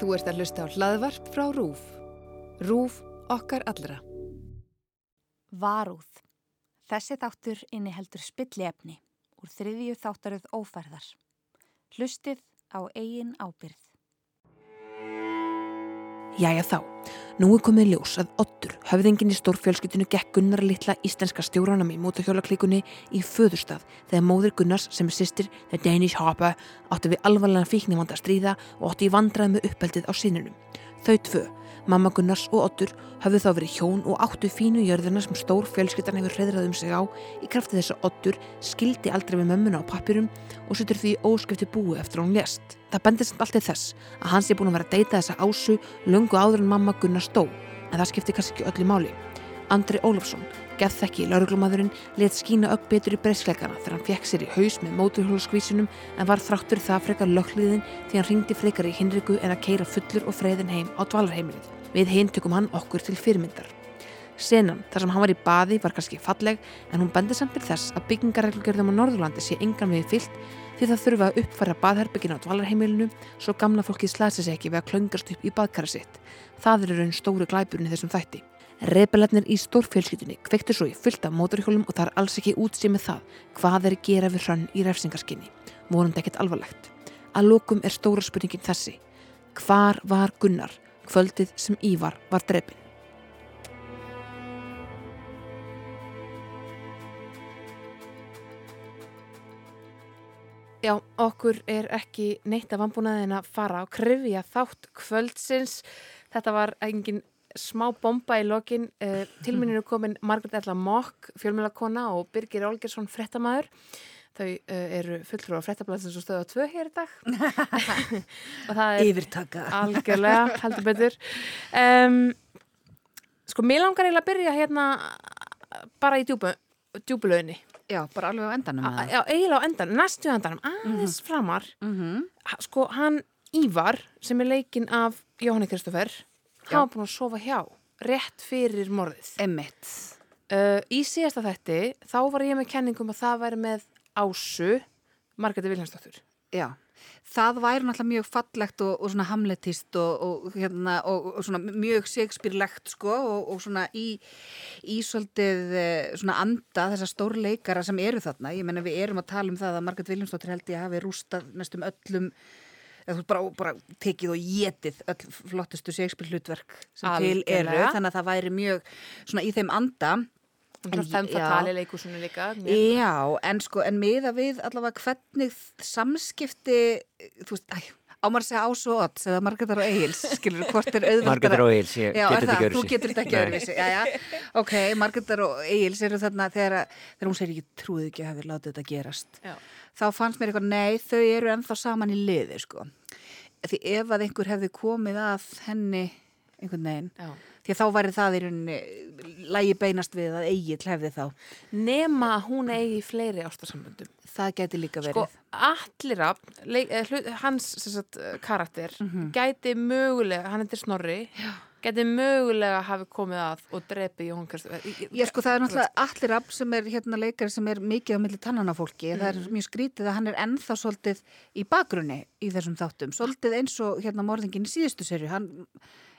Þú ert að hlusta á hlaðvarp frá RÚF. RÚF okkar allra. Varúð. Þessi þáttur inniheldur spilliefni úr þriðju þáttaröð ófærðar. Hlustið á eigin ábyrð. Jæja þá, nú er komið ljós að Ottur, höfðingin í stórfjölskytinu gekk Gunnar litla íslenska stjóranum í mótahjólaklíkunni í föðurstað þegar móðir Gunnars sem er sýstir, The Danish Harper, átti við alvarlega fíknivanda stríða og átti í vandrað með uppeldið á sínunum. Þau tvö, mamma Gunnars og Ottur, hafðu þá verið hjón og áttu fínu jörðina sem stór fjölskyttan hefur hreðrað um sig á í krafti þess að Ottur skildi aldrei við mömmuna á pappirum og setur því óskipti búi eftir hún lést. Það bendir samt allt til þess að hans er búin að vera að deyta þessa ásu lungu áður en mamma Gunnar stó, en það skiptir kannski ekki öllu máli. Andri Ólafsson, geðþekki lauruglumadurinn, let skína upp betur í breysleikana þegar hann fekk sér í haus með móturhjólaskvísunum en var þráttur það frekar lökliðin því hann ringdi frekar í hinriku en að keira fullur og freyðin heim á dvalarheimilið. Við hinn tökum hann okkur til fyrirmyndar. Senan, þar sem hann var í baði, var kannski falleg en hún bendir samt til þess að byggingarreglgerðum á Norðurlandi sé engan við fyllt því það þurfa að uppfæra baðherbyggin á dvalarheimilinu svo gamla fólkið slæsi sig ekki við að klöngast upp í baðkara sitt. Það eru raun stóru glæburinn í þessum þætti. Rebelarnir í stórfjölskytunni kveiktu svo í fullt af mótorhjólum og það er alls ekki útsið með það hvað er að gera við hrann í refsingarskinni. Vorandi ekkert alvarlegt. Að lókum er stóra spurningin þessi. Hvar var Gunnar kvöldið sem Ívar var drefin? Já, okkur er ekki neitt af vambúnaðin að fara á krifja þátt kvöldsins. Þetta var engin smá bomba í lokin. Uh, til minn eru komin Margret Erla Mokk, fjölmjölakona og Birgir Olgersson, frettamæður. Þau uh, eru fulltrú á frettablasins og stöðu á tvö hér í dag. Yfirtaka. Algjörlega, heldur betur. Um, sko, mér langar eiginlega að byrja hérna bara í djúbu, djúbulöginni. Já, bara alveg á endanum. A, já, eiginlega á endanum, næstu endanum, aðeins Mhm. framar. Mm -hmm. Sko, hann Ívar, sem er leikinn af Jóhanni Kristoffer. Hann var búin að sofa hjá, rétt fyrir morðið. Emmitt. Uh, í síðasta þætti, þá var ég með kenningum að það væri með Ásu, Margreti Viljánsdóttur. Já. Það væri náttúrulega mjög fallegt og, og svona hamletist og, og, hérna, og, svona mjög segspýrlegt sko og, og svona í, í svolítið eh, svona anda þessar stórleikara sem eru þarna. Ég menna við erum að tala um það að Margrét Viljámsdóttir held ég hafi rústað næstum öllum eða þú bara, bara tekið og getið öll flottustu segspýr hlutverk sem til eru. Þannig að það væri mjög svona í þeim anda. En er ég- já. fatali leikusunni líka. mjög- Já, en sko, en miða við allavega hvernig samskipti, þú veist, æ, ámar segja ás og odds eða margættar og eigils, skilur, hvort er auðvöldara. Margetur og Eils, ég Já, get er þetta það, ekki þú getur þetta ekki Nei. öðruvísi, já, já, ok, Margreðar og Egils eru þarna þegar, að- þegar hún segir ekki trúið ekki að hafi látið þetta gerast. Já. Þá fannst mér eitthvað, nei, þau eru ennþá saman í liði, sko. Því ef að einhver hefði komið að henni einhvern veginn, Já. því að þá væri það í rauninni, lægi beinast við að Egil hefði þá. Nema að hún eigi fleiri ástarsamböndum. Það gæti líka Sko, verið. leik, eh, hlut, hans sagt, eh, karakter gæti mögulega, hann heitir Snorri, Já. Gæti mögulega hafi komið að og drepi Jón Kristoffer. Já, sko, það er náttúrulega allir rapp sem er hérna leikari sem er mikið á milli tannana fólki. Það er mjög skrítið að hann er ennþá svolítið í bakgrunni í þessum þáttum. Svolítið eins og hérna morðingin í síðustu serju. Hann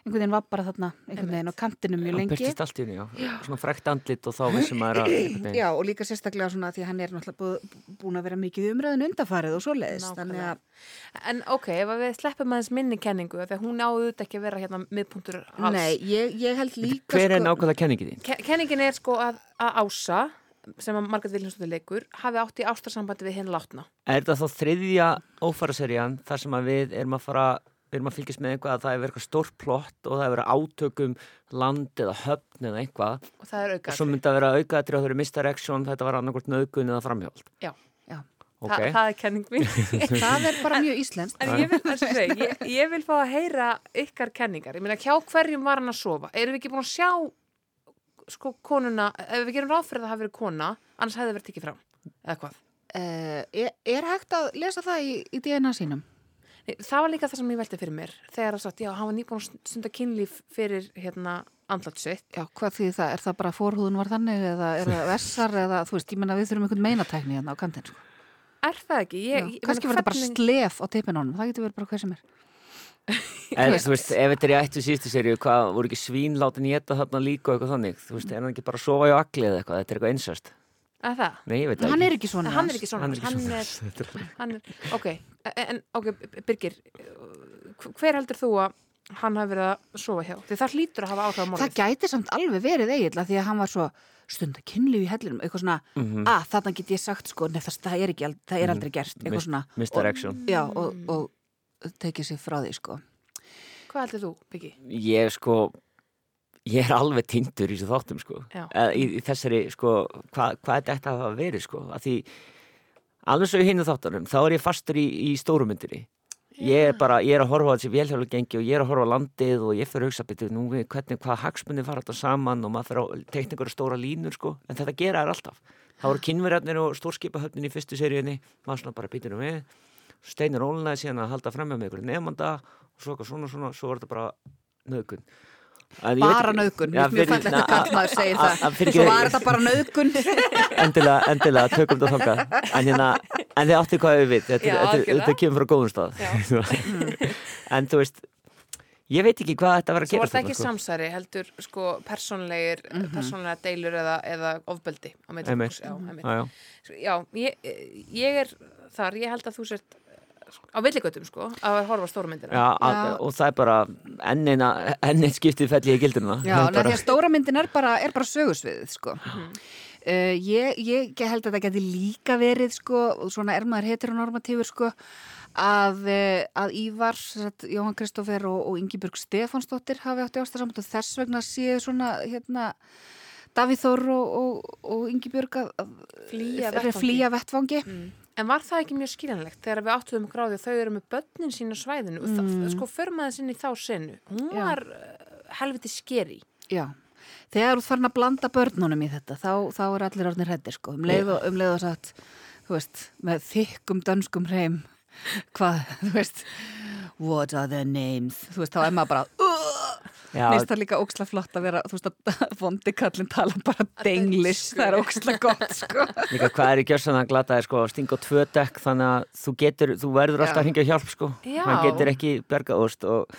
einhvern veginn var bara þarna einhvern veginn á kantinu mjög Hann lengi. byrtist allt í henni, já. Svona frekt andlit og þá vissum maður að... Já, og líka sérstaklega svona því að hann er náttúrulega búin að vera mikið í umræðin undarfarið og. Þannig Nákvæmlega. að, En ok, ef að við sleppum aðeins minni kenningu, af því að hún áður ekki að vera hérna miðpunktur alls. nei, ég, ég held líka Hver er sko, nákvæmlega kenningið þín? Ke- Kenningin er sko að, að Ása, sem að Margrét Viljánsdóttir leikur, hafi átt í ástarsambandi við hinn látna. Er þetta þá þriðja ófæraserjan þar sem að við erum að fara við erum að fylgjast með eitthvað að það er verið eitthvað stórt plott og það er verið átökum land eða höfn eða eitthvað Og það er og auka. svo myndi að vera aukaðatri og þau eru misdirection þetta var annarkort nöðgun eða framhjóld Já, Já. ok, Þa, það er kenning mín. það er bara mjög íslenskt. En ég ég, ég vil fá að heyra ykkar kenningar. Ég meina, hjá hverjum var hann að sofa? Erum við ekki búin að sjá sko konuna, ef við gerum ráð fyrir að það hafi verið kona, annars hefði verið tekið fram, eða hvað? Uh, er, er hægt að lesa það í, í DNA sínum? Nei, það var líka það sem ég velti fyrir mér, þegar að sagt, já, hann var nýbúin að stunda kynlíf fyrir hérna andlat sitt. Já, hvað því það? Er það bara fórhúðun var þannig eða er það vessar eða þú veist, ég menna við þurfum einhvern meinatækni hérna á kantinn sko. Er það ekki? Ég, Já, ég, kannski var þetta bara hvernig- slef á teipinónum, það getur verið bara hver sem er. En þú veist, ef þetta er í ættu síðustu serju, hvað, voru ekki svín látin í þetta þarna líka eitthvað þannig? Þú veist, er hann ekki bara að það Nei, ég veit það Hann ekki. er ekki svona. hann er ekki svona Hann er ekki svona. er, hann er, ok, en ok, Birgir hver heldur þú að hann hafi verið að sofa hjá því það hlýtur að hafa áhrif á Það morgun gæti samt alveg verið eiginlega því að hann var svo stund að kynlíf í hellinum, eitthvað svona, Mhm. að þarna get ég sagt sko, nefn það, það er ekki, það er aldrei gert, eitthvað svona. Mr. Action. Já, og, og tekið sér frá því sko. hvað heldur þú, Birgir? Ég sko, ég er alveg tindur í þessu þáttum sko. Í, í þessari, sko, hvað hva er þetta að verið sko? Að því, alveg svo í hinu þáttunum, þá er ég fastur í, í stórumyndinni. Ég er bara, ég er að horfa á þessi velhjólugengi og ég er að horfa á landið og ég fyrir að hugsa betur nú við hvernig, hvað hagsmunni fara þetta saman og maður fyrir að teikna ykkur stóra línur sko, en þetta gera þær alltaf. Það voru kynverjarnir og stórskipahöfnin í fyrstu seríunni, maður svona bara býtur um við, steinir ólunaði síðan að halda fram með ykkur nefnda og svo svona svona, svo var þetta bara nöðgun. Bara nöðgun, mjög fallegt að kallmaður segir það. Svo var þetta bara nöðgun. endilega, endilega, tökum þetta þangað. En, hérna, en þið áttu hvað við þetta, kemur frá góðum stað. En þú veist ég veit ekki hvað þetta var að Svo gera var það ekki samsæri, heldur sko persónlegir, persónlega deilur eða, eða ofbeldi já, ég, ég er þar, ég held að þú sért á villigötum sko, að horfa á stórmyndina Já, að, og það er bara enn eina, enn skiptið fell ég í gildurna Já, bara... því að stóra myndin er bara, er bara sögusviðið, sko. Mhm. Uh, ég, ég held að það geti líka verið, sko, og svona er maður heteronormatífur, sko, að, uh, að Ívar, satt, Jóhann Kristófer og, og Ingibjörg Stefánsdóttir hafi átti ástæðsamt og þess vegna séu svona, hérna, Davíð Þór og, og, og Ingibjörg að, að Flýja að vettvangi. flýja vettvangi. Mm. En var það ekki mjög skiljanlegt þegar við áttuðum því að þau eru með börnin sín á svæðinu? Og það, sko för maður sinni í þá senu. Hún Já. var uh, helviti skeri Já, þegar þú farin að blanda börnunum í þetta, þá, þá er allir orðnir hrættir, sko, um leið og, um leið og satt, þú veist, með þykkum dönskum hreim, hvað, þú veist, what are their names, þú veist, þá er maður bara, finnst það líka óksla flott að vera, þú veist að vondi kallin tala bara denglis, það er óksla gott, sko. líka hvað er í gjörsan að glata er sko að stinga á tvö dekk þannig að þú getur, þú verður alltaf að hringja hjálp sko, hann getur ekki bergaðust og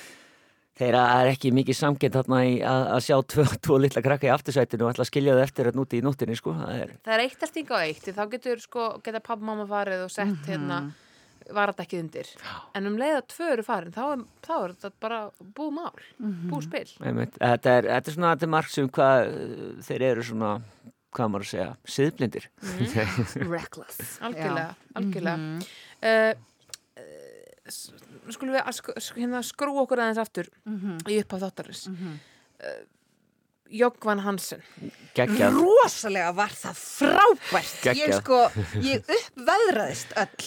þeirra er ekki mikið samkend þarna í að, að sjá tvö, tvö litla krakka í aftursætinu og ætla að skilja þau eftir að núti í núttinni sko, það er Það er eitt að stinga á eitt þá getur sko, geta pappa mamma farið og sett hérna varadekkið undir en um leið að tvö eru farin þá er, þá er þetta bara búið mál búið spil Einmitt. Þetta er, þetta er svona til margsum hvað uh, þeir eru svona, hvað maður að segja, siðblindir. Reckless. algjörlega, algjörlega Mhm. uh, uh, skulum við að sk hérna, skrú okkur aðeins aftur Mhm. í upphaf þáttarins uh, Jókvan Hansen Geggjað. Rosalega var það frábært. Ég Geggjað. sko, ég uppveðraðist öll.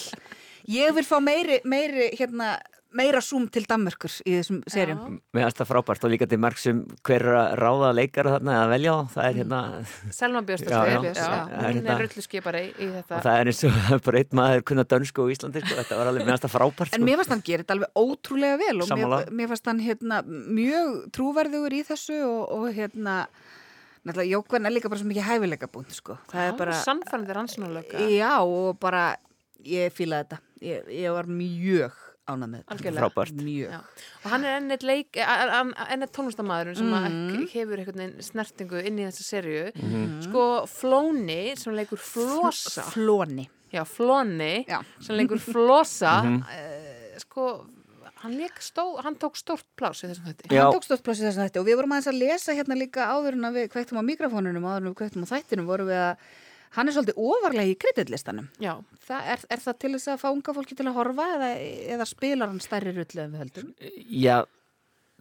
Ég vil fá meiri, meiri, hérna, meira zoom til Danmörkur í þessum serjum. Mér finnst það frábært og líka til margsum hver er að ráða leikara þarna eða velja þá, það er hérna, Selma Björnsdóttir, hún Hérna. er rulluskipari í þetta og það er eins og bara einn maður kunna dönsku á Íslandi, sko, þetta var alveg, mér finnst það frábært, En sko. mér fannst hann þetta alveg ótrúlega vel og mér, mér fannst hann hérna, mjög trúverðugur í þessu og, og hérna, náttúrulega Jókvan er líka bara svo mikið hæfileika búnt, sko. Það er bara, Sannfærandi rannsónulega já, og bara, ég fílaði þetta. Ég, ég var mjög ánað með þetta. Frábært. Mjög. Já. og hann er enn eitt leik enn eitt tónlistamæðurinn sem mm. hefur einhvern veginn snertingu inn í þessa serju Mhm. sko Flóni sem leikur Flosa Flóni. já, Flóni Já. sem leikur Flosa Mhm. uh, sko hann, stó, hann tók stórt plás í þessum Já. Hann tók stóðpláss í þessum þætti og við vorum aðeins að lesa hérna líka áður en við kveiktum á mikrofónunum áður en við kveiktum á þættinum vorum við að hann er svolítið ofarlega í kreditlistanum. já, Það er, er það til þess að fá unga fólki til að horfa eða, eða spilar hann stærri rullu en við höldum? Já,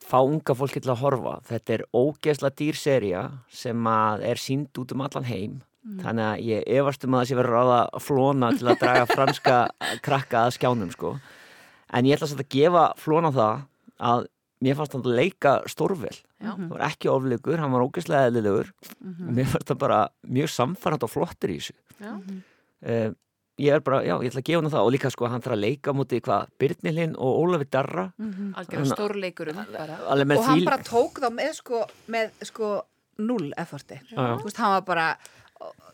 fá unga fólki til að horfa. Þetta er ógeðsla dýrserja sem að er sínd út um allan heim. Þannig að ég efast um að það sé verið að ráða flóna til að draga franska krakka að skjánum, sko. En ég ætla samt að gefa flóna það að mér fannst hann að leika stórvel. já. Það var ekki ofleikur, hann var ógeðslega eðlilegur. Mér fannst það bara mjög samfærand og flottur í þessu. já. Uh, ég er bara, já, ég ætla að gefa hann það og líka sko, hann þarf að leika mútið hvað, Birnir Linn og Ólafi Darra. stórleikurinn bara. Alveg með Og hann því- bara tók þá með sko, með sko null efforti. Þú veist, hann var bara,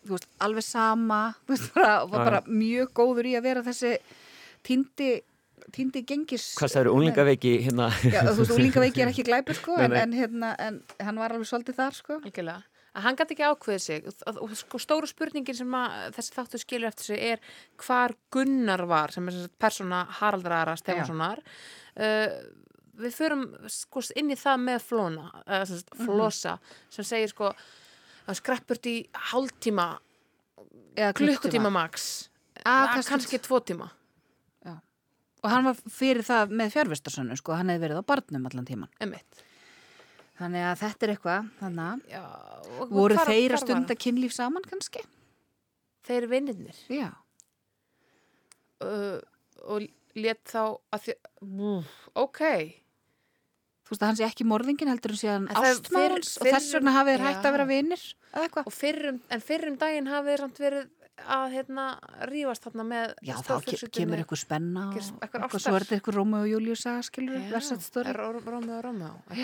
þú veist, alveg sama, þú veist, bara, var bara mjög góður í að vera þessi týndi týndi gengis Hvað sagður, unglingaveiki hérna? Já, þú veist, úlingaveiki er ekki glæpur sko Nei, en, nei. en, hérna, en hann var alveg svolítið þar sko. Algjörlega. Að hann gæti ekki ákveðið sig. Og, og sko stóru spurningin sem að þessi þáttu skilur eftir sig er hvar Gunnar var sem er sem sagt persóna Haraldar Ara Stefanssonar uh, við förum sko inn í það með flóna uh, sem sagt, flosa sem segir sko að skreppurt í hálftíma Eða klukkutíma. max. Ah, að kannski- kannski tvo tíma Og hann var fyrir það með fjárvistarsönnu sko, hann hefði verið á barnum allan tíman emitt Þannig að þetta er eitthvað, þannig að voru hvar- þeir að stunda kynlíf saman kannski? þeir vinnirnir Já. uh, og let þá að því, Úf, ok Þú veist að hann sé ekki morðingin heldur er ástmaður fyrr- hans og þess vegna hafið þeir hægt að vera vinir eða eitthvað. en fyrrum daginn hafið samt verið að hérna rífast þarna með Já, þá kemur eitthvað spenna og eitthvað svo er þetta eitthvað Rómeo og Július saga, skilur, Já, versat stóri. er Ró- Rómeó og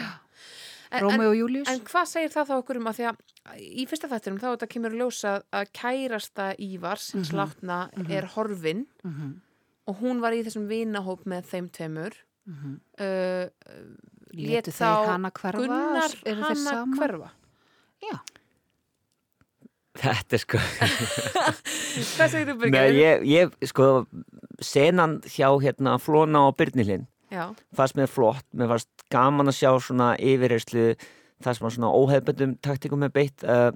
en, Rómeo og Július. en, hvað segir það þá okkur um að því að í fyrsta þættinum þá þetta kemur að ljósa að kærasta Ívars, hins Mhm. látna er horfin Mhm, og hún var í þessum vinahóp með þeim tveimur mhm. uh, lét Létu þá þeir hana hverfa? Gunnar hana hverfa Já. Þetta er sko hvað segir þú ég, sko senan hjá hérna Flóna og Byrnilinn fannst mér flott, mér fannst gaman að sjá svona yfirreyslu það sem var svona óhefbundum taktikum með beitt uh,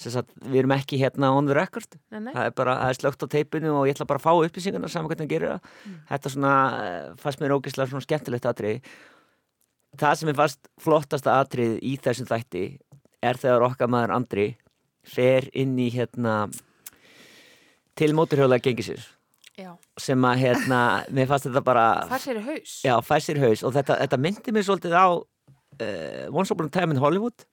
sem sagt, við erum ekki hérna on the record. Nei, nei. Það er bara, það er slögt á teipinu og ég ætla bara að fá upplýsingarna saman hvernig hann gerir það. Þetta svona, uh, fannst mér ógeðslega svona skemmtilegt atrið það sem er fast flottasta atrið í þessum þætti er þegar okkar maður Andri fer inn í hérna til móturhjóla gengisins. Já, sem að hérna, mér fannst þetta bara það sér í haus. Já, fær sér í haus. Og þetta, þetta myndi mér svolítið á uh, Once Upon a Time in Hollywood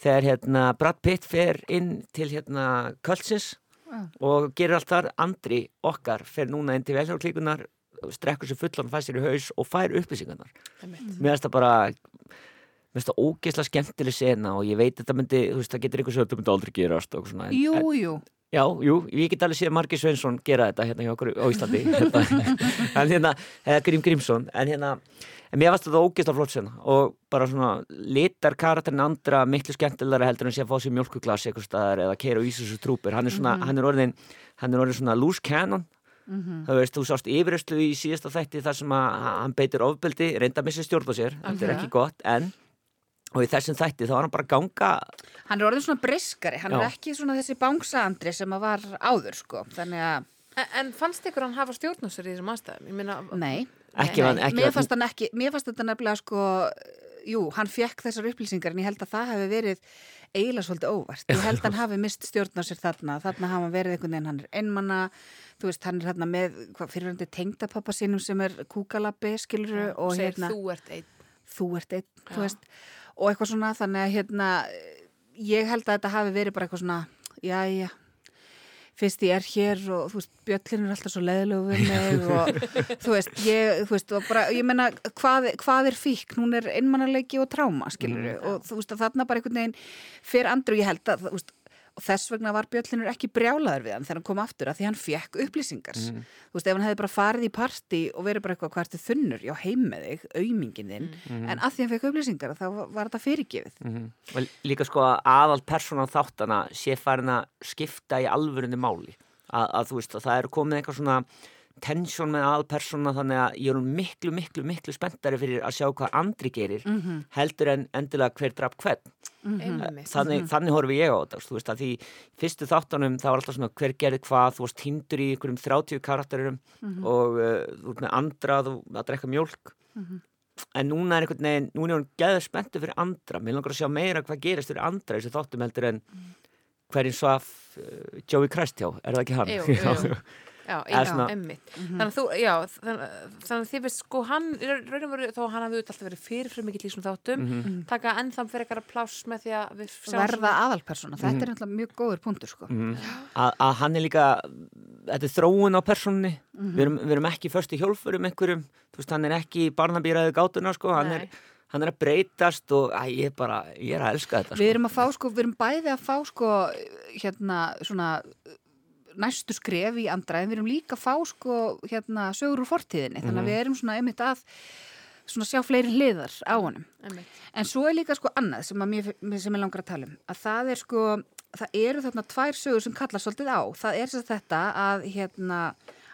þegar hérna Brad Pitt fer inn til hérna Kölsins Já. og gerir allt þar. Andri okkar fer núna inn til velhjálplíkunar strekkur sér fullan, fær sér í haus og fær upplýsingarnar. Einmitt. mér finnst það bara finnst það ógeðslega skemmtileg sena og ég veit þetta myndi, þú veist, það getur eitthvað svo þetta myndi aldrei gerast og svona en, Jú, jú. Já, jú, ég get alveg séð Margi Sveinsson gera þetta hérna hjá okkur á Íslandi hérna, en hérna, eða Grím Grímsson en hérna, en mér varst þetta ógeðslega flott sena og bara svona litar karakterin andra miklu skemmtilega heldur en sé að fá sér mjölkuglas eitthvað staðar eða keira á Ísus og trúpir, hann er svona, hann er orðin hann er orðin svona loose cannon. Þú veist, þú sást yfirreyslu í síðasta þætti þar sem að hann beitir ofbeldi reynda að missa stjórn á sér, þetta er ekki gott en, og í þessum þætti þá var hann bara ganga Hann er orðin svona briskari, hann Já. er ekki svona þessi bángsaandri sem að var áður, sko. Þannig að, En, en fannst ykkur hann hafa stjórn á sér í þessum aðstæðum? Ég meina, nei. ekki Nei, hann, ekki mér hann fannst hann ekki, mér fannst þetta nefnilega sko, jú, hann fekk þessar upplýsingar en ég held að það hefði verið eiginlega svolítið óvart. Ég held að hann hafi mist stjórn á sér þarna, þarna hafa hann verið einhvern veginn, hann er einmanna, þú veist, hann er þarna með, hvað fyrirvændi tengdapappa sínum sem er kúkalabbi, skiluru, og segir hérna, þú ert einn þú ert einn, þú veist, og eitthvað svona, þannig að hérna, ég held að þetta hafi verið bara eitthvað svona, já, já, fyrst ég er hér og þú veist, bjöllin er alltaf svo leðilegu við mig og þú veist, ég, þú veist, og bara, ég menna, hvað, hvað er fíkn? Hún er einmannaleiki og tráma, skilur og þú veist, að þarna bara einhvern veginn fyrir andru, ég held að, þú veist, og þess vegna var bjöllinur ekki brjálaður við hann þegar hann kom aftur að því hann fekk upplýsingar. Þú veist, ef hann hefði bara farið í partí og verið bara eitthvað hvað ertu þunnur, já heim með þig aumingin þinn, en að því hann fekk upplýsingar þá var þetta fyrirgefið. Mhm. og líka sko að aðal persóna þáttana sé farin að skipta í alvörunni máli. Að, að þú veist að það er komið eitthvað svona tensjón með aðal persóna þannig að ég er miklu, miklu, miklu spenntari fyrir að sjá hvað andri gerir heldur en endilega hver draf hvern. Einmitt. þannig, þannig horfi ég á þetta þú veist að því fyrstu þáttunum það var alltaf svona hver gerði hvað, þú varst hindur í einhverjum 30 karakterum og uh, þú ert með andra þú að drekka mjólk. En núna er einhvern veginn, núna er hún gæður spenntu fyrir andra, mér langar að sjá meira hvað gerist fyrir andra þessu þáttum heldur en hverjum svaf uh, Joey Christjá, er það ekki hann? Jú, jú. Já, já, svona- emmitt. Þannig að þú, já, þannig, þannig að þið veist, sko, hann, í raun og veru, þó hann hafði alltaf verið fyrirfram mikill í svona þáttum, taka ennþá fyrir eitthvað pláss með því að við sjáum verða aðalpersona, þetta er náttúrulega mjög góður punktur sko. að, að hann er líka þetta er þróun á persónunni. Við, erum, við erum ekki först í hjólfurum einhverjum. Þú veist, hann er ekki barnabýraði gátuna sko, hann er, Nei. hann er að breytast og æ, ég er bara, ég er að elska þetta Við sko. erum að fá sko, við erum bæði að fá sko hérna svona næstu skref í andra en við erum líka fá sko hérna sögur úr fortíðinni. Þannig að við erum svona einmitt að svona sjá fleiri hliðar á honum. Einmitt. en svo er líka sko annað sem, að mér, sem ég langar að tala um. Að það er sko, það eru þarna tvær sögur sem kalla svolítið á, það er sérst þetta að hérna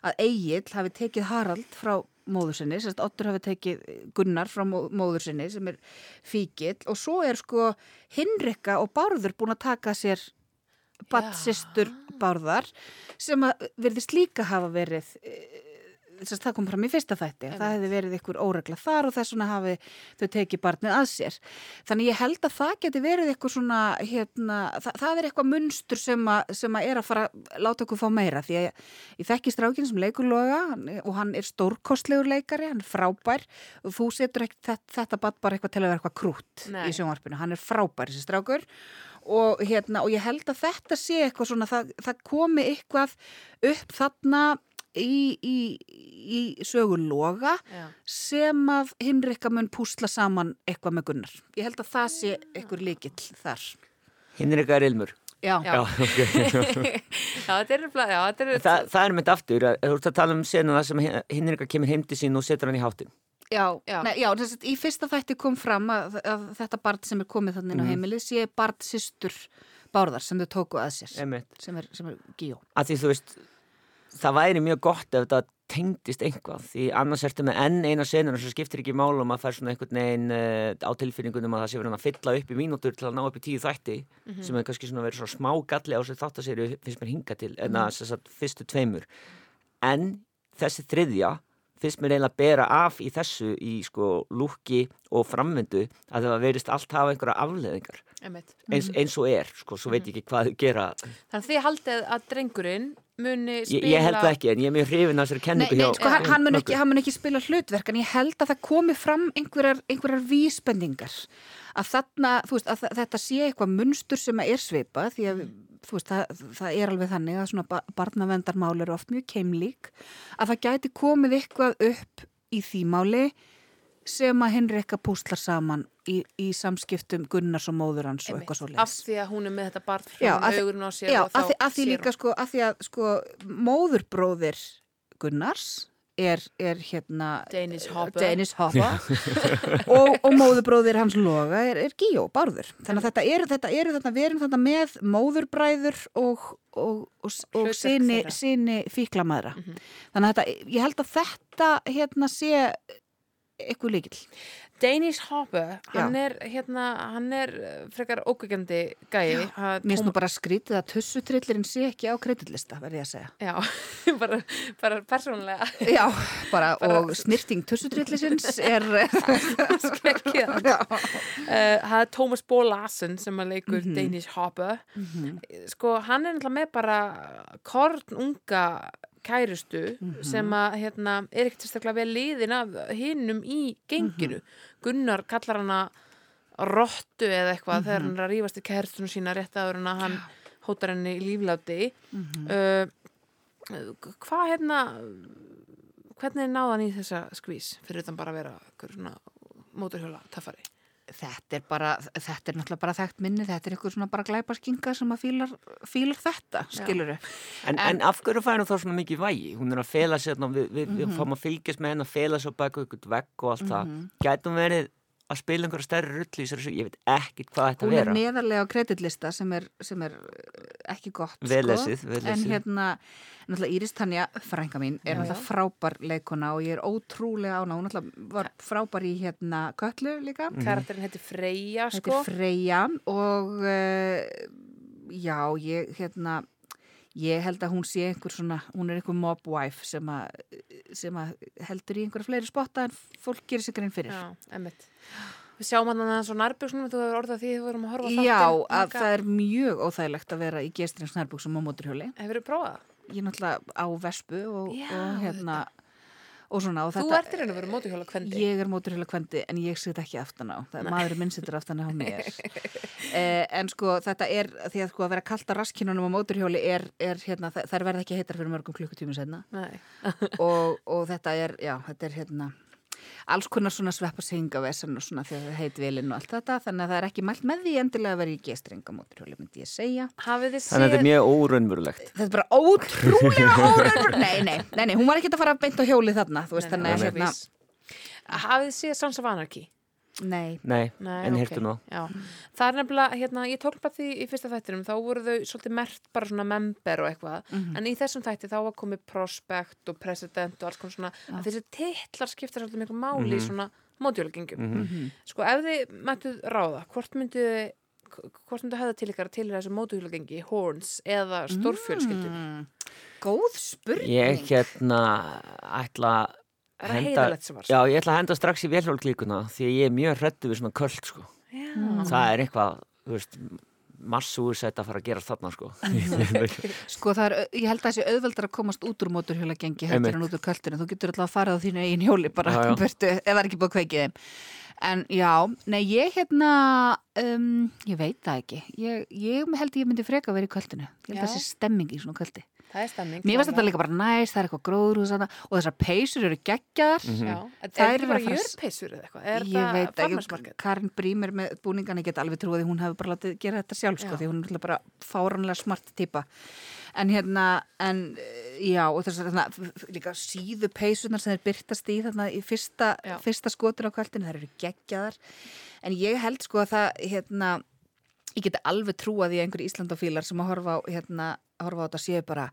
að Egil hafi tekið Harald frá móður sinni, sérst Ottur hafi tekið Gunnar frá mó- móður sinni sem er fíkill. Og svo er sko Hinrikka og Bárður búin að taka sér batsistur Bárðar sem að verðist líka hafa verið eh, sérst, það kom fram í fyrsta þætti að það hefði verið ykkur óregla þar og þess vegna hafi þau tekið barnið að sér. Þannig ég held að það geti verið ykkur svona hérna, það, það er eitthvað munstur sem, a, sem að er að fara að láta okkur fá meira því að ég, ég þekki strákin sem leikur loga hann, og hann er stórkostlegur leikari hann er frábær og þú setur ekki þetta, þetta bara eitthvað til að vera eitthvað krút Nei. í sjónvarpinu, hann er frábær þessi strákur og, hérna, og ég held að þetta sé eitthvað svona, það, það komi eitthvað upp þarna í, í, í söguloga Já. sem að Hinrikka mun púsla saman eitthvað með Gunnar. Ég held að það sé eitthvað líkill þar. Hinrika er ilmur. Já, Já. Já, ok. Já, þetta er, já, þetta er Þa, það er mynd aftur, að- þú ert að tala um senuna sem Hinrika kemur heim til sín og setur hann í háttin. Já, Já. Nei, já þess að í fyrsta þætti kom fram að, að þetta barn sem er komið þannig inn á heimilið sé barn systur Bárðar sem þau tóku að sér, Einmitt. sem er, er Gíó. Það væri mjög gott ef þetta tengdist einhvað því annars ertu með enn eina senuna sem skiptir ekki málum að fær svona einhvern veginn uh, á tilfinningunum að það sé verið að fylla upp í mínútur til að ná upp í tíu þætti sem er kannski svona verið svona smá galli á sér þáttaserju finnst mér hinga til en að þess að fyrstu tveimur en þessi þriðja finnst mér eiginlega að bera af í þessu í sko lúki og framvindu að það verist allt hafa einhverja afleðingar eins, eins og er sko, svo veit ég ekki hvað þau gera. Þannig að þið haldið að drengurinn muni ég, spila ég held það ekki en ég er mjög hrifin að þessari Nei, kenningu nei, hjá sko, hann, hann, mun ekki, hann mun ekki spila hlutverk en ég held að það komi fram einhverjar, einhverjar vísbendingar að þarna, veist, að þetta sé eitthvað munstur sem er svipað því að þú veist, það, það er alveg þannig að svona ba- barnavendarmál eru oft mjög keimlík að það gæti komið eitthvað upp í því máli sem að Henrikka púslar saman í, í samskiptum Gunnars og móður hans og eitthvað svo Af því að hún er með þetta barn Já, frá að því- augurinn á sér Já, og að því, þá að því sér líka sko, að því að sko móðurbróðir Gunnars er, er hérna Danish Hopper. Danish Hopper. Og, og móðurbróðir hans loga er, er Gíó, Bárður. Þannig að þetta eru þetta, eru þetta við erum þetta með móðurbræður og, og, og, og Hlutverk sinni, þeirra. sinni fíklamæðra. Þannig að þetta, ég held að þetta hérna sé eitthvað líkil Danish Hopper, hann er hérna, hann er eh, frekar ókveikjandi gæi. Ha, Mér finnst nú bara skrítið að tussutrillirinn sé ekki á kredillista, verði ég að segja. Já, bara, bara persónulega. Já, bara, Bara- og snirting tussutrillisins er skrekkið Já. Uh, það er Thomas Bólasen sem að leikur Mhm. Danish Hopper sko hann er náttúrulega með bara korn kærustu Mhm. sem að hérna, er ekkert sérstaklega vel liðin af hinnum í genginu Mhm. Gunnar kallar hana rottu eða eitthvað Mhm. þegar hann er að rífast í kærstunum sína rétt áður en að hann hótar henni í lífláti uh, hvað hérna hvernig náða hann í þessa skvís fyrir utan bara að vera móturhjóla taffari Þetta er bara, þetta er náttúrulega bara þekkt minni, þetta er eitthvað svona bara glæpaskinga sem að fílar, fílar þetta, skiluru. En, en, af hverju fær hún þá svona mikið vægi? Hún er að fela sér, við, við, Mhm. við fáum að fylgjast með henn að fela sér baka ykkur vegg og allt það. Gæti hún verið að spila einhverja stærri rull í þessari sögu? Ég veit ekkit hvað þetta Hún er vera. neðarlega á kreditlista sem er, sem er eh, ekki gott, Vel sko. lesið, vel En hérna, náttúrulega Íris Tanja, frænka mín, er náttúrulega frábær leikona og ég er ótrúlega ána, hún náttúrulega var frábær í hérna Köllu líka. karakterin heitir Freyja Þetta sko er Freyja og uh, já, ég hérna ég held að hún sé einhver svona hún er einhver mob wife sem að sem að heldur í einhverja fleiri spotta en fólk gerir sig grein fyrir. Já, emmitt Við sjáum hann að svo nærbjöksnum þú hefur orðað því þú vorum að horfa á Já, að það er mjög óþægilegt að vera í gestrins nærbúksum á móturhjóli. Hefurðu prófað? Ég er náttúrulega á vespu og, Já, og hérna og svona og Þú þetta ert í raun og veru mótuhjóla kvendi Ég er móturhjóla kvendi en ég sit ekki aftan á. Það er maðurinn minn situr aftan á mér. eh, en sko þetta er því að sko að vera kalt að raskinunum á móturhjóli er, er hérna, það, það verða ekki heitar fyrir mörgum klukkutími alls konar svona svepparsingavesen og svona þegar það heit vilinn og allt þetta þannig að það er ekki mælt með því endilega að vera í gestringa móturhjóli myndi ég segja Hafið þið Þannig að þetta er mjög óraunverulegt. þetta er bara ótrúlega óraunver nei, nei, nei, nei, hún var ekki að fara beint á hjóli þarna þú veist Nei, nei, þannig að nei, hérna. Hafið þið séð Sons of Anarchy? Nei, Nei, Nei, en ok. hirtum. Já, það er nefnilega, hérna, ég tók bara því í fyrsta þættinum, þá voru þau svolítið mert bara svona member og eitthvað, Mhm. en í þessum þætti þá var komið prospect og president og alls konar svona, að þessi titlar skipta svolítið miklu máli í svona mótjólagengjum. Mhm. Sko, ef þið mættuð ráða, hvort myndið hvort myndið höfða til ykkar til þessu mótjólagengi, horns eða stórfjölskyldum? mm, góð spurning Ég hérna ætla að það henda, heiðalegt sem var? já, ég ætla að henda strax í velhjólklíkuna því að ég er mjög hrættu við svona köld sko. Já. Það er eitthvað, þú veist, massúi sett að fara að gera þarna sko. Sko það er, ég held að þessi auðveldar að komast út úr móturhjóla gengi heldur en út úr költinu, þú getur alltaf að fara á þínu eigin hjóli bara Já, já. burtu, ef það er ekki búið að kveikið þeim en já, nei ég hérna um, ég veit það ekki ég, ég held ég myndi freka að vera í költinu ég held Já. að þessi stemming í svona költi Það er stemming. mér finnst þetta líka bara næst, það er eitthvað gróður og þessar peysur eru geggjaðar. Já, en Þær er eru þetta bara að að- jörpeysur eða eitthvað? Er ég veit það ekki? Karin Brímir með búningan ég get alveg trúið því hún hefur bara látið gera þetta sjálf sko, því hún er bara fáranlega smart típa en hérna, en já og þess að þarna, líka síðu peysunar sem þeir byrtast í þarna í fyrsta, fyrsta skotur á kvöldinu, þær eru geggjaðar en ég held sko að það hérna, ég geti alveg trúað í einhverju Íslandofílar sem að horfa á hérna, að horfa á þetta séu bara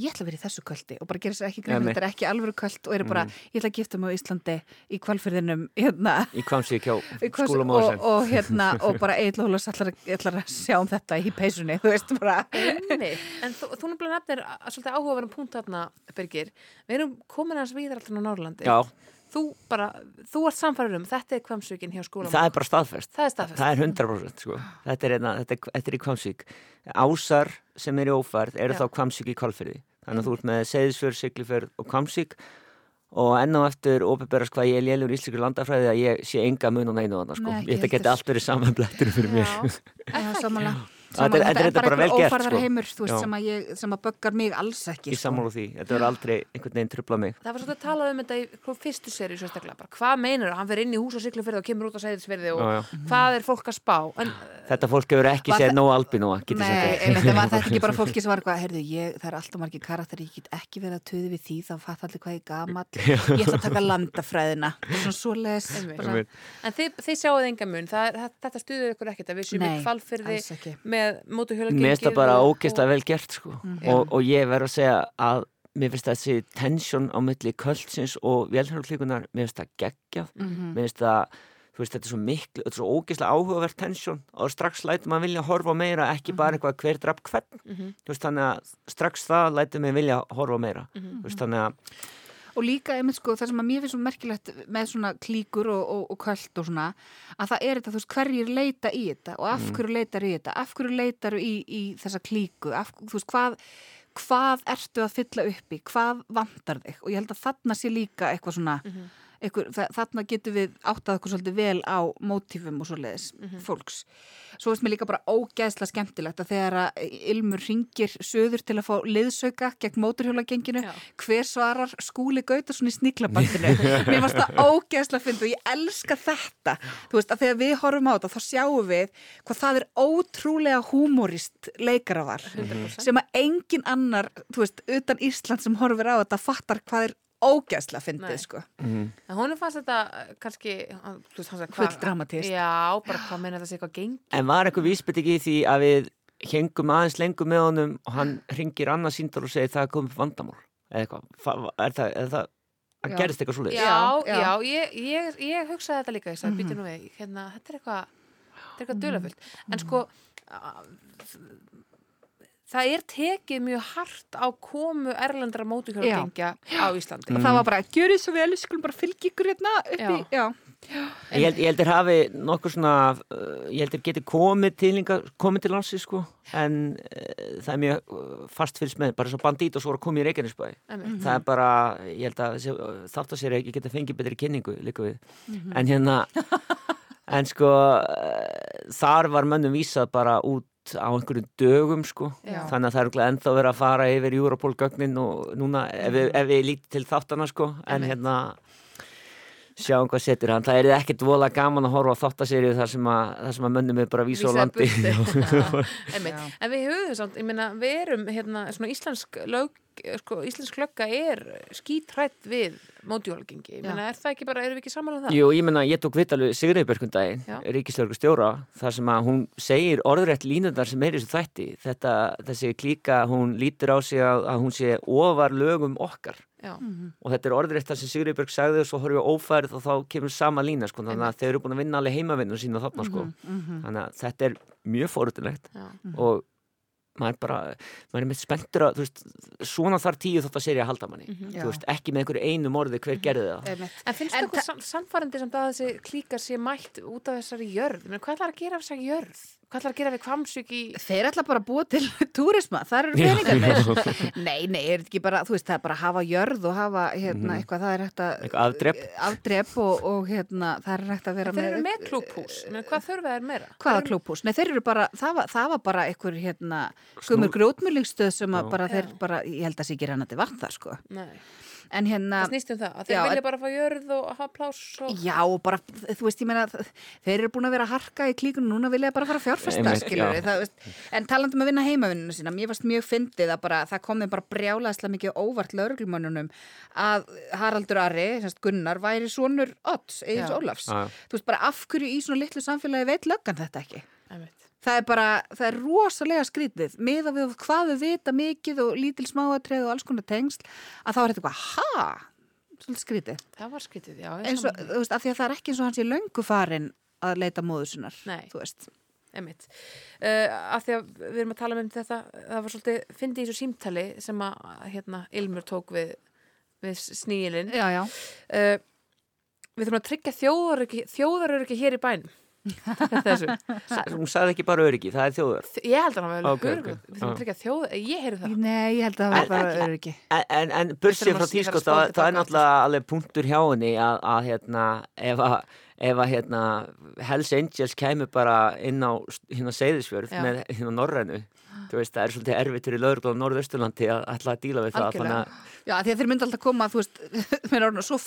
ég ætla að vera í þessu kvöldi og bara gera sér ekki grein. Þetta er ekki alvöru kvöld og eru bara, ég ætla að gifta mig á Íslandi í kvalfyrðinum hérna. Í kvamsík hjá skúlam og, og hérna og bara Ólafs ætlar, að- ætlar að sjá um þetta í peysunni, þú veist bara. En þú, þú nefnilega nefnir að svolítið áhugaverðum punkt þarna, Birgir. Við erum komin hans víðar alltaf á Norrlandi. Já, Þú bara, þú ert samfæður um, þetta er kvamsvíkin hjá skólam. það er bara staðfest. Það er staðfest. Það er 100% sko. Þetta er, einna, þetta er, þetta er í kvamsík. Ásar sem er í ófærð eru Já. þá kvamsík í kvalfyrði. Þannig að þú ert með Seyðisfjörð, Siglifjörð og kvamsík og enn á eftir ópeberast hvað ég er lélur í Ísleikur landafræði að ég sé enga mun og neinu þarna sko. Nei, ekki Þetta geti heldur. allt verið saman blettur fyrir mér. Þetta er- þetta er þetta bara vel gert, ófærðar sko. heimur, þú veist, sem að, ég, sem að böggar mig alls ekki Í sko. sammála því. Þetta verður aldrei einhvern veginn trubla mig. Það var svolítið að tala um þetta í fyrstu seri sérstaklega. Bara, hvað meinar hann fyrir inn í hús og siglufyrði og kemur út á segðisfyrði og Já, já. hvað er fólk að spá? En, Þetta fólk hefur ekki séð nóg albinóa, Nei, en var þetta ekki bara fólki sem var eitthvað, heyrðu, ég, það er alltaf margir karakter, ég get ekki verið að töði við því, þá fatt allir hvað ég gamall, ég ætla að taka landafræðina, svona bara- Einmitt. en þið, þið sjáuð enga mun. Það, það, þetta stuður ykkur ekkert að við séum alls ekki. með mótuhjólagengið. Mér finnst það bara ógeðslega vel gert sko. og, og ég verð að segja að mér finnst þessi tensjón á milli kvöldsins og velhörglíkunar mér finnst það geggjað Mhm. mér finnst það, þú veist, þetta er svo miklu þetta er svo ógeðslega áhugavert tensjón og strax lætur maður vilja horfa meira, ekki bara eitthvað hver draf hvern, Mhm. þú veist, þannig að strax það lætur mig vilja horfa meira. Mhm. þú veist, þannig að Og líka, einmitt sko, það sem að mér finnst svo merkilegt með svona klíkur og, og, og kvöld og svona, að það er þetta, þú veist, hverjir leita í þetta og af hverju leitar í þetta, af hverju leitar í, í þessa klíku, af, þú veist, hvað, hvað ertu að fylla upp í, hvað vantar þig? Og ég held að þarna sé líka eitthvað svona, eitthvað, þa- þarna getur við áttað okkur svolítið vel á mótífum og svoleiðis fólks. Svo veist mér líka bara ógeðslega skemmtilegt að þegar að Ilmur ringir söður til að fá liðsauka gegn móturhjólagenginu, hver svarar skúli Gautarsson í sniglabandinu mér varst það ógeðslega fyndi og ég elska þetta. Þú veist að þegar við horfum á þetta þá sjáum við hvað það er ótrúlega húmorist leikara var. 100%. sem að engin annar þú veist, utan Ísland sem horfir á þetta fattar hvað er Nei. fyndið sko mm, En honum fannst þetta eh, kannski, Full dramatist. Já, bara hvað meina þetta sé eitthvað geng. en var eitthvað vísbytting í því að við hengum aðeins lengur með honum og hann ringir annað síndar og segir það er komið vandamál eða eitthvað, er það, er það að Já. gerist eitthvað svoleiðis Já, Já, já, já. ég, ég, ég hugsaði þetta líka, ég sagði, mm nú við, hérna, þetta er eitthvað, þetta er eitthvað dölafullt. En sko, að- það er tekið mjög hart á komu erlendra mótuhjólagengja á Íslandi. og það var bara, gjör þið svo vel, skulum bara fylgja ykkur hérna upp í, já, Ég held, ég heldur hafi nokkur svona, uh, ég heldur geti komið til, komið til landsins sko, en uh, það er mjög uh, fast fylgst með, bara svo bandít og svo að koma í Reykjanesbæ. Einmitt. Það er bara, ég held að þátt að sér ekki geta fengið betri kynningu líka við. En hérna, en sko, uh, þar var mönnum vísað bara út á einhverjum dögum sko. Já. Þannig að það er örugglega ennþá verið að fara yfir Europol-gögnin og núna ef við, ef við lítið til þáttana sko, en hérna sjáum hvað setur hann, það er ekkert vola gaman að horfa á þáttaserju þar sem að, þar sem að mönnum er bara að vísa á landi. En við höfum ég meina, við erum hérna, svona íslensk lög, sko, íslensk lögga er skítrætt við mótjólagengi. Ég meina, er það ekki bara, erum við ekki saman um það? Jú, ég menna, ég tók vitalið Sigriði Börkundaginn, Já. ríkislörgu stjóra þar sem að hún segir orðrætt línundar sem er í þessu þætti, þetta þessi klíka, hún lítur á sig að, að hún sé ofar lögum okkar Já. og þetta er orðrætt það sem Sigriði Börk sagði og svo horfum við ófærið og þá kemur sama lína sko, þannig að þeir eru búin að vinna alveg heimavinnu sína þarna sko, þannig að þetta er mjög fórutilegt Já. og maður bara, maður er með spenntur að, þú veist, svona þar tíu þótt að serja að halda manni, þú veist, ekki með einhverju einu morði hver gerði það. En finnst sam samfærandi samt að þessi klíkar sé mætt út af þessari jörð? Men hvað ætlar að gera af þessari jörð? Hvað ætlar að gera við kvamsug í... Þeir ætla bara að búa til túrisma, það eru peningarnir. Nei, nei, er ekki bara, þú veist, það er bara að hafa jörð og hafa, hérna, eitthvað, það er hægt að... Eitthvað afdrep. Afdrep og, og hérna, það er hægt að vera Þeir eru með klúphús, Men hvað þurfa þær meira? Hvaða klúphús? Nei, þeir eru bara, það var, það var bara einhver, hérna, gumur grjótmjölingstöð sem að bara, þeir bara, ég held að sé ekki En hérna... það snýst um það, að þeir Já, vilja bara fá jörð og hafa pláss og... Já, og bara, þú veist, ég meina, þeir eru búin að vera að harka í klíkunum, núna vilja bara fara að fjárfesta, skilur en talandi um að vinna heimavinnuna sína, mér varst mjög fyndið að bara, það kom þeim bara brjálaðslega mikið óvart lauruglumönnunum að Haraldur Ari, semst Gunnar, væri svonur Odds, Egils Já. Ólafs. Já. Þú veist, bara af hverju í svona litlu samfélagi veit löggan þetta ekki? Einmitt. Það er bara, það er rosalega skrítið, miða við hvað við vita mikið og lítil smáatrið og alls konar tengsl, að þá er þetta eitthvað, ha? Svolítið skrítið Það var skytið, já. og, sammála. þú veist, af því að það er ekki eins og hans í löngu farin að leita móður sinnar, Nei. þú veist. Einmitt. Uh, að því að við erum að tala um þetta, það var svolítið, fyndi í þessu símtali sem að, hérna, Ilmur tók við, við sníilinn. Já, já. Uh, við þurfum að tryggja þjóðaröryggi hér í bænum. þessu. Hún sagði ekki bara öryggi, það er þjóður Ég held að hann var Ok, vel ok. hörgur. Við þurfum Já. að tryggja þjóð, ég heyrði það. Nei, ég held að það var bara öryggi. En, en, en bursið frá sko, spá það, það er náttúrulega alveg punktur hjá henni að, að hérna, ef að ef að hérna Hells Angels kemur bara inn á hérna Seyðisfjörð með hérna Norrænu veist, það er svolítið erfitt fyrir lögur á Norðausturlandi að ætla að díla við það Algjörlega. að Já, því að þeir myndi alltaf koma, þú veist, orðinu, svo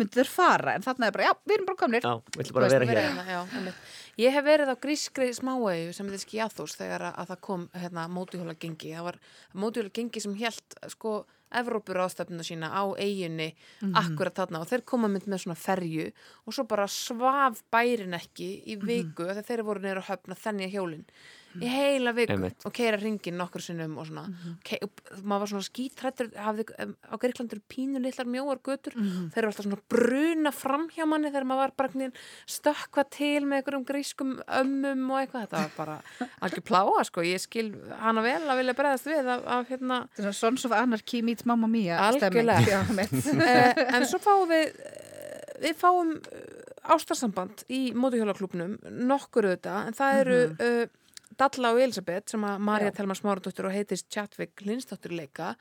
myndu þeir fara, en þarna er bara, já, við erum bara komnir. já, vill bara Þú veist, vera hér. hérna, já, ég hef verið á grískri smáegu sem þetta skjáþús þegar að, að það kom hérna, mótuhjóla gengi það var mótuhjóla gengi sem held sko Evrópur ástefnuna sína á eiginni akkurat þarna og þeir koma mynd með svona ferju og svo bara svaf bærin ekki í viku mm þegar þeir voru neyra höfna þennja hjólin í heila viku. Einmitt. og keira ringin nokkur sinnum og svona. Ke og maður var svona skítrættur hafði, um, á Greiklandur pínu litlar mjóar götur. Þeir eru alltaf svona bruna fram hjá manni þegar maður var bara stökkva til með einhverjum grískum ömmum og eitthvað, þetta var bara algjör pláa sko, ég skil hana vel að vilja bregðast við af, af hérna. Er Sons of Anarchy meets Mamma Mia. Algjörlega. uh, en svo fáum við eh, við fáum uh, ástarsamband í mótuhjólaklubnum nokkur auðvitað, en það eru uh, Dalla og Elisabeth sem að Marja Já. Telma Smáradóttir og heitist Chatwick Lindsdóttir leika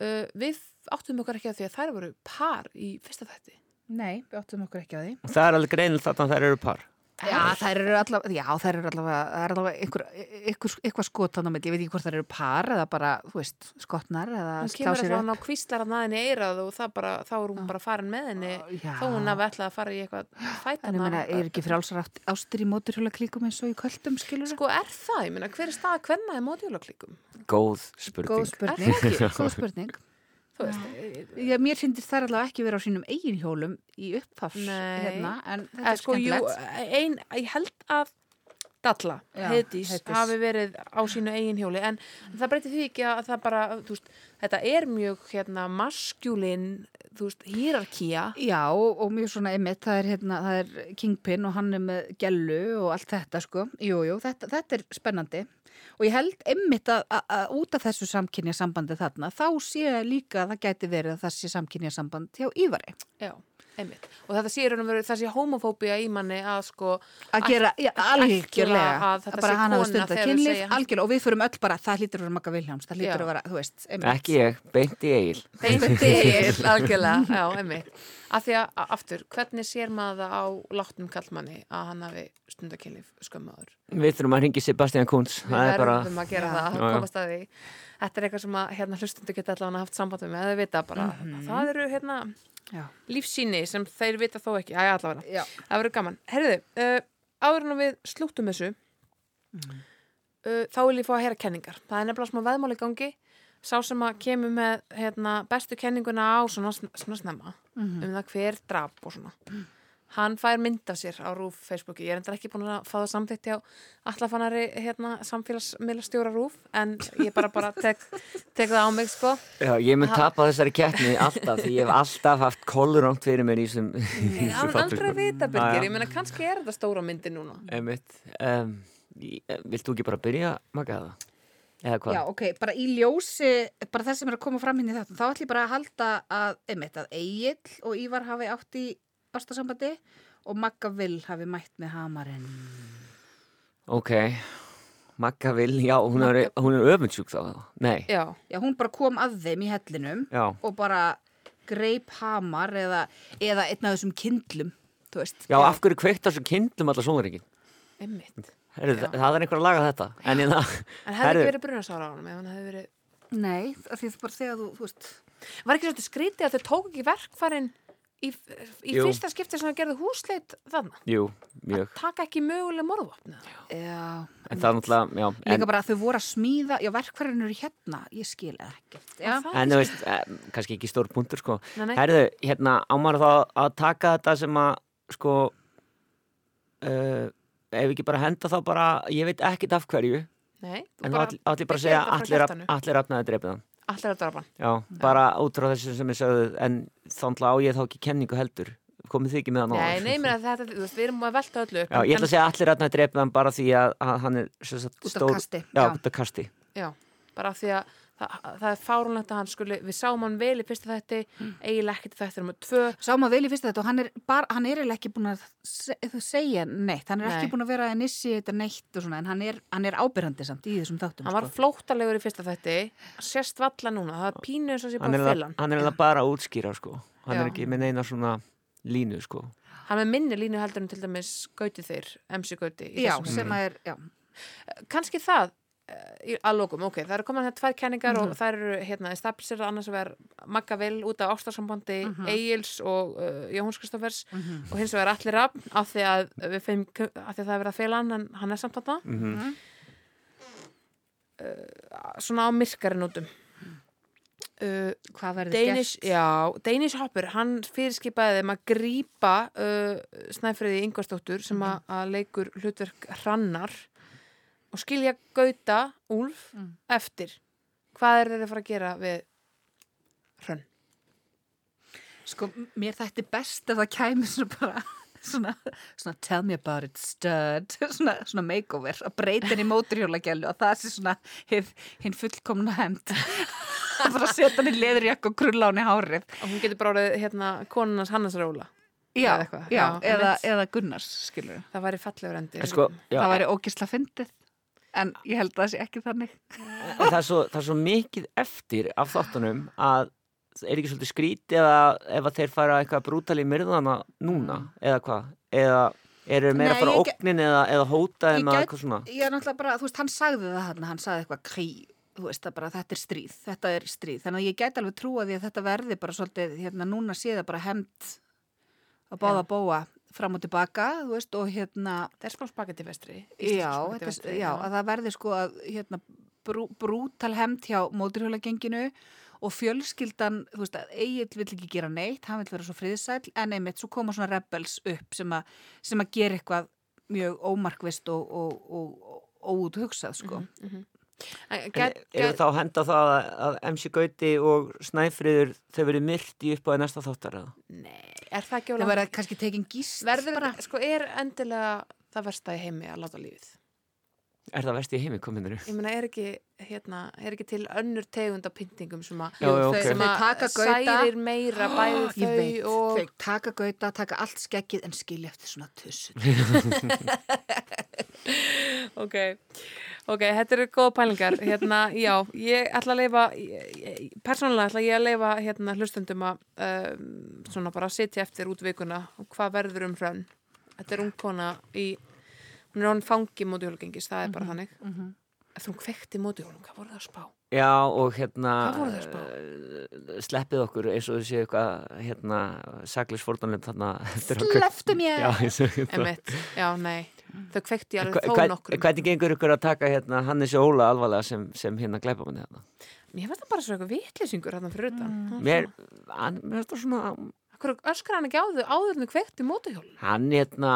uh, við áttum okkar ekki að því að þær voru par í fyrsta þætti Nei, við áttum okkur ekki á því. það er alveg greinilegt að þær eru par Já, þær eru allavega, já, þær eru allavega, það er allavega einhver, einhver, eitthvað skotan á milli, ég veit ekki hvort þær eru par eða bara, þú veist, skotnar eða hún slá kemur sér alltaf upp. á kvíslar að naðinni eirað og það bara, þá er hún bara farin með henni Já. þó hún hafi ætlað að fara í eitthvað En ég meina, er ekki frálsar ást- ástir í móturhjóla klíkum eins og í köldum, skilur sko er það, ég meina hver er staða hvenna í mótuhjólaklíkum góð Góð spurning það góð spurning. Þú veist, Já, mér finnst þær allavega ekki vera á sínum eigin hjólum í upphafs hérna, en þetta er sko, jú, skemmtilegt. ein, ég held að Dalla, Heiðdís. hafi verið á sínu eigin hjóli en það breytir því ekki að það bara þú veist, þetta er mjög hérna maskjúlin, þú veist, hýrarkía Já, og, og mjög svona einmitt, það er, hérna, það er Kingpin og hann er með gellu og allt þetta sko. Jú, jú, þetta, þetta er spennandi. Og ég held einmitt að, að, að út af þessu samkynja sambandi þarna, þá sé líka að það gæti verið að það sé samkynja samband hjá Ívari. Já, einmitt. Og þetta sé raun og veru þessi homofóbía í manni að sko Að gera, já, algjörlega, að bara hann þau kynlíf, segja hann- algjörlega, og við förum öll bara, það hlýtur að vera Magga Viljáms, það hlýtur að vera, þú veist, einmitt. ekki ég, beint í eigil Beint til, algjörlega, já, einmitt. Af því að, aftur, hvernig sér maður það á látnum kallmanni að hann hafi hlustundakynlif skömmaður. Við þurfum að ringi Sebastian Kunz Við Það er bara, verðum að gera það, að komast að því. Þetta er eitthvað sem að hérna, hlustundu geta allavega haft samband að þau vita bara, það eru hérna, Já. lífsýni sem þeir vita þó ekki, allavega. Já. Það verður gaman. Herðu, uh, áður en við slúttum þessu, uh, þá vil ég fá að heyra kenningar. Það er nefnilega smá veðmáli gangi. Sá sem að kemur með hérna, bestu kenninguna á svona, svona snemma um það hver drap og svona. Hann fær mynd af sér á Rúf Facebooki. Ég er endur ekki búin að fá það samþýtti á allafanari hérna, samfélagsmiðlastjóra Rúf en ég bara bara tek, tek það á mig sko. já, ég mun tapa þessari keppni alltaf Því ég hef alltaf haft kolluránt fyrir mér í þessum Ég á aldrei að vita, já. Ég meina, kannski er þetta stóra myndi núna. Einmitt um, Vilt þú ekki bara byrja, það? Hvað? Já, ok, bara í ljósi, bara það sem er að koma fram hinn í þetta, þá ætlum ég bara að halda að, einmitt, að Egil og Ívar hafi átt í ástasambandi og Magga Vill hafi mætt með hamarinn. Ok, Magga vil, já, hún er, hún er öfundsjúk þá Nei, Já, Já, hún bara kom að þeim í hellinum já, og bara greip hamar eða, eða einn af þessum kindlum, þú veist. já, af hverju kveikt á þessu kindlum allar einmitt. Heru, það, er einhver að laga þetta. En ég það, En hefði ekki verið brunasára á hann ef hann hefði verið... Nei, af því það bara þegar þú, þú veist, Var ekki svolítið skrítið að þau tók ekki verkfærin í, í fyrsta skipti sem það gerði húsleit þarna? jú, Að mjög taka ekki möguleg morðvopni? já, En það er náttúrulega, já en, líka bara að þau voru að smíða, já, verkfærinu eru hérna, ég skil ekkert, já. En þú veist, eh, kannski ekki stór punktur sko. Herðu, hérna, ámar þá að taka þetta sem að sko uh, ef ekki bara henda þá bara ég veit ekkit af hverju Nei, þú en þá ætl- ætli ég bara að segja allir, hjartanu. allir afnaði dreipið hann Allir að drafa hann. Já, bara út frá þessu sem ég sagði en þannig á ég þá ekki kenningu heldur komið þið ekki með hann á Nei, nei, mér að þetta, þú veist, við erum að velta öllu upp. Já, ég ætla að segja allir dreipið hann bara því að, að hann er sem sagt, Út af stór kasti, Já, út af kasti Já, bara af því að það, það er fárunlegt að hann skuli, við sáum hann vel í fyrsta þætti, eiginlega ekkert þættir um tvö. Sáum að vel í fyrsta þetta og hann er, bara, hann er eiginlega ekki búin að segja neitt, hann er Nei. ekki búin að vera að nissi þetta neitt og svona, en hann er, hann er ábyrrandi samt í þessum þáttum. Hann var sko. flóttalegur í fyrsta þætti, sést valla núna, það er pínu eins og sé Hann bara er, fyllan. að, hann er eiginlega bara að útskýra sko Hann Já. er ekki með neina svona línu sko Hann er með minni línu heldur en til dæmis Gauti þeir, MC Gauti. í þessum sem að það að lókum, ok, það eru komin hérna tvær kenningar Mhm. og það eru hérna establisherað annars vegar Magga Vil út af ástarsambandi Mhm. Egils og uh, Jóhans Kristofers og hins vegar allir rafn af því að við feim, af því að það er verið að fela hann en hann er samt þarna. Mm svona á myrkari nótum. Uh, hvað verður Danish, gert? já, Danish Hopper hann fyrirskipaði þeim að grípa uh, Snæfriði Ingvarsdóttur sem að, að leikur hlutverk hrannar og skilja Gauta Úlf Mm. eftir. Hvað er þeir að fara að gera við hrönn? Sko, mér þætti best ef það kæmi svona bara, svona, svona tell me about it stud, svona, svona makeover, að breyta henni í móturhjólagælu og það sé svona hinn fullkomna hemd. Það bara að setja hann í leðurjakk og krulla hann í hárið. og hún getur bara orðið hérna konunans Hannes Róla. Já, Eða já, já, eða, eða Gunnars, skilur það væri fallegur endi En sko, Það væri ógisla fyndið, en ég held að það sé ekki þannig. það, er svo, það er svo mikið eftir af þáttunum að er ekki svolítið skrítið að ef þeir fara eitthvað brútali í myrðana núna eða hvað? Eða eru meira Nei, ge- ógnin eða, eða hóta gæt- eitthvað svona? Ég er náttúrulega bara, þú veist, hann sagði það hann, hann sagði eitthvað krí, þú veist, það bara þetta er stríð, þetta er stríð, þannig að ég gæti alveg trúa því að þetta verði bara svolítið, hérna, núna sé það bara hemmt að báða bóa fram og tilbaka, þú veist, og hérna, það er smá spagetti vestri já, þetta, já, að það verði sko að, hérna, brú, brútal hemmt hjá móturhjólagenginu og fjölskyldan, þú veist, að Egil vill ekki gera neitt, hann vill vera svo friðsæl, en einmitt, svo koma svona rebels upp sem að, sem að gera eitthvað mjög ómarkvist og, og, og, og óúthugsað, sko. En eru þá að henda það að, að MC Gauti og Snæfriður þau verið á í næsta þáttar eða? Nei, er það ekki Það alveg verða kannski tekin gísl verður, bara. sko, er endilega það versta í heimi að láta lífið Er það verst í heimi kominur? ég meina, er ekki, hérna, er ekki til önnur tegund af pyntingum sem að Já, já, Jú, ok. sem Þau að taka Gauta- særir meira bæði Ég þau veit, og þau taka gauta, taka allt skeggið en skilja eftir svona tussu. ok, ok, þetta eru góða pælingar hérna, já, ég ætla að leifa persónulega ætla ég að leifa hérna hlustundum að um, svona bara sitja eftir út vikuna og hvað verður um hrönn þetta er ungkona í hún er hann fangi mótuhjólugengis, það er bara Mhm, þannig mhm. Eftir hún kvekti mótuhjólum, hvað voru það að spá? Já, og hérna eh, Sleppið okkur eins og séu eitthvað hérna, saklis fórtanlega þarna eftir að- Slepptu mér! Já, hérna Emmett, já, nei Þau kvekti alveg Hva- þó hvern- nokkur Hvernig gengur ykkur að taka hérna Hannes Óla alvarlega sem, sem hérna glæpa manni þarna? Mér finnst það bara svo eitthvað vitleysingur hérna fyrir utan Mm. Mér, finnst það svona Akkur öskar hann ekki á þau áður en þau kvekti mótuhjólum hann hérna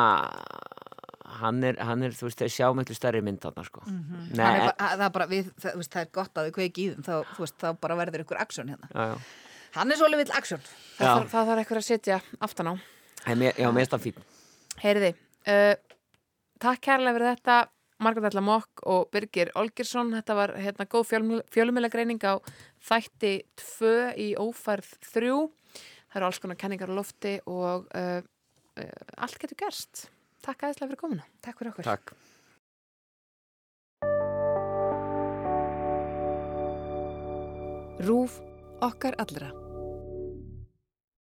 hann er, hann er, þú veist, þeir sjá miklu stærri mynd þarna, sko. Hann er Nei, bara- að- það, er bara, við, það, þú veist, það er gott að við kveiki í þeim þá, þú veist, þá bara verður ykkur aksjón hérna. Já, já. hann er svolítið vill aksjón Það, það þarf eitthvað að setja aftan á. Mér, já, finnst það fín Heyriði, uh, takk kærlega fyrir þetta Margrét Alla Mokk og Birgir Olgersson þetta var hérna góð fjölumila greining á þætti 2 í ófærð 3 það eru alls konar kenningar á lofti og uh, uh, allt getur gerst Takk aðeinslega fyrir komuna. Takk fyrir okkur. Takk. Rúf okkar allra.